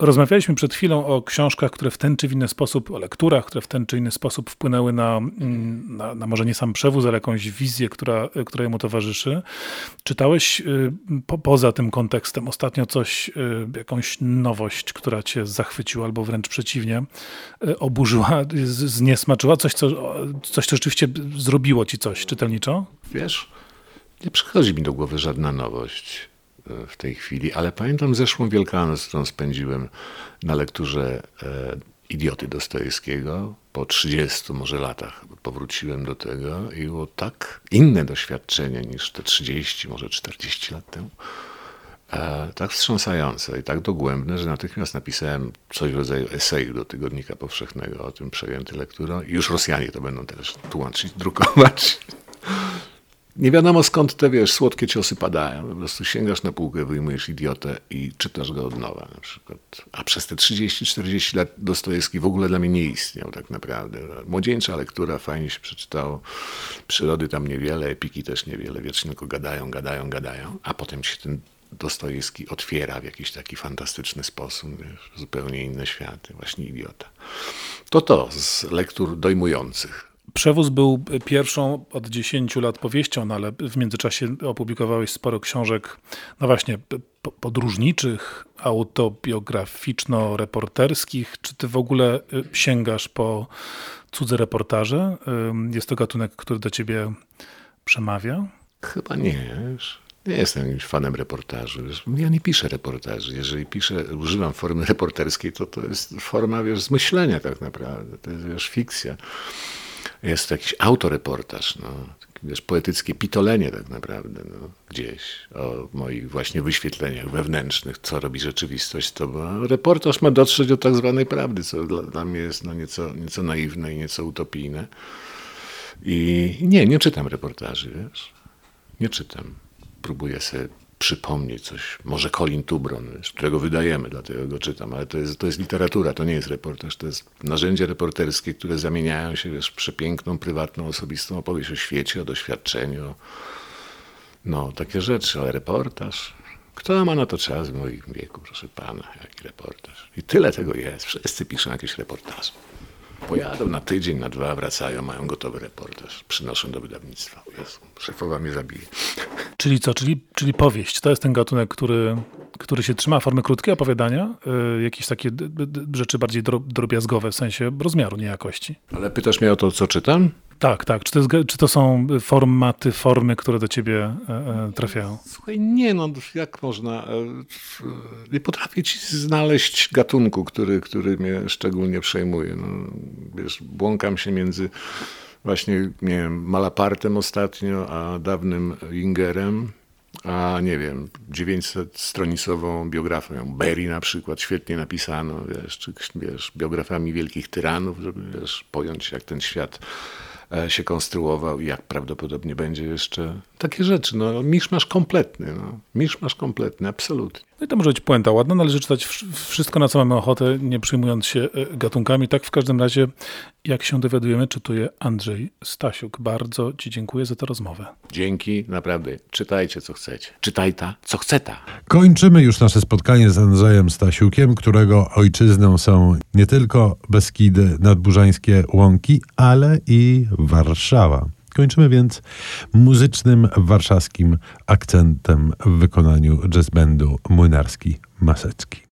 Rozmawialiśmy przed chwilą o książkach, które w ten czy inny sposób, o lekturach, które w ten czy inny sposób wpłynęły na, mm, na, na może nie sam przewóz, ale jakąś wizję, która, która jemu towarzyszy. Czytałeś y, po, poza tym kontekstem ostatnio coś, y, jakąś nowość, która cię zachwyciła albo wręcz przeciwnie, y, oburzyła, zniesmaczyła? Coś co, coś, co rzeczywiście zrobiło ci coś czytelniczo? Wiesz, nie przychodzi mi do głowy żadna nowość w tej chwili, ale pamiętam zeszłą Wielkanoc, którą spędziłem na lekturze e, Idioty Dostojewskiego. Po 30 może latach powróciłem do tego i było tak inne doświadczenie niż te 30, może 40 lat temu. E, tak wstrząsające i tak dogłębne, że natychmiast napisałem coś w rodzaju eseju do Tygodnika Powszechnego o tym przejęty lekturą. I już Rosjanie to będą teraz tłumaczyć, drukować. Nie wiadomo skąd te, wiesz, słodkie ciosy padają. Po prostu sięgasz na półkę, wyjmujesz idiotę i czytasz go od nowa na przykład. A przez te 30-40 lat Dostojewski w ogóle dla mnie nie istniał tak naprawdę. Młodzieńcza lektura, fajnie się przeczytało. Przyrody tam niewiele, epiki też niewiele. Wiecznie tylko gadają, gadają, gadają. A potem się ten Dostojewski otwiera w jakiś taki fantastyczny sposób. Wiesz, zupełnie inne światy. Właśnie idiota. To to z lektur dojmujących. Przewóz był pierwszą od 10 lat powieścią, no ale w międzyczasie opublikowałeś sporo książek, no właśnie, podróżniczych, autobiograficzno-reporterskich. Czy ty w ogóle y, sięgasz po cudze reportaże? Jest to gatunek, który do ciebie przemawia? Chyba nie. Nie jestem jakimś fanem reportaży. Ja nie piszę reportaży. Jeżeli piszę, używam formy reporterskiej, to to jest forma, wiesz, zmyślenia tak naprawdę. To jest, wiesz, fikcja jest to jakiś autoreportaż, no, wiesz, poetyckie pitolenie tak naprawdę, no, gdzieś o moich właśnie wyświetleniach wewnętrznych, co robi rzeczywistość to, bo reportaż ma dotrzeć do tak zwanej prawdy, co dla, dla mnie jest no, nieco, nieco naiwne i nieco utopijne. I nie, nie czytam reportaży, wiesz, nie czytam. Próbuję sobie przypomnieć coś, może Colin Tubron, którego wydajemy, dlatego go czytam, ale to jest, to jest literatura, to nie jest reportaż, to jest narzędzie reporterskie, które zamieniają się wiesz, w przepiękną, prywatną, osobistą opowieść o świecie, o doświadczeniu, no takie rzeczy, ale reportaż, kto ma na to czas w moim wieku, proszę pana, jaki reportaż. I tyle tego jest, wszyscy piszą jakieś reportaże. Pojadą na tydzień, na dwa, wracają, mają gotowy reportaż, przynoszą do wydawnictwa. Jezu, szefowa mnie zabije. Czyli co? Czyli, czyli powieść. To jest ten gatunek, który, który się trzyma formy krótkiej opowiadania, yy, jakieś takie rzeczy bardziej drobiazgowe w sensie rozmiaru, nie jakości. Ale pytasz mnie o to, co czytam? Tak, tak. Czy to, jest, czy to są formaty, formy, które do ciebie e, e, trafiają? Słuchaj, nie no, jak można... E, nie potrafię ci znaleźć gatunku, który, który mnie szczególnie przejmuje. No, wiesz, błąkam się między właśnie, nie wiem, Malapartem ostatnio, a dawnym Ingerem, a nie wiem, 900-stronicową biografią. Berry na przykład, świetnie napisano, wiesz, czy wiesz, biografami wielkich tyranów, żeby wiesz, pojąć jak ten świat się konstruował i jak prawdopodobnie będzie jeszcze. Takie rzeczy, no misz masz kompletny, no. misz masz kompletny, absolutnie. No i to może być puenta ładna, należy czytać wszystko, na co mamy ochotę, nie przyjmując się e, gatunkami. Tak w każdym razie, jak się dowiadujemy, czytuje Andrzej Stasiuk. Bardzo Ci dziękuję za tę rozmowę. Dzięki, naprawdę. Czytajcie, co chcecie. Czytaj ta, co chce ta. Kończymy już nasze spotkanie z Andrzejem Stasiukiem, którego ojczyzną są nie tylko Beskidy, nadburzańskie łąki, ale i Warszawa. Kończymy więc muzycznym warszawskim akcentem w wykonaniu jazz bandu Młynarski Masecki.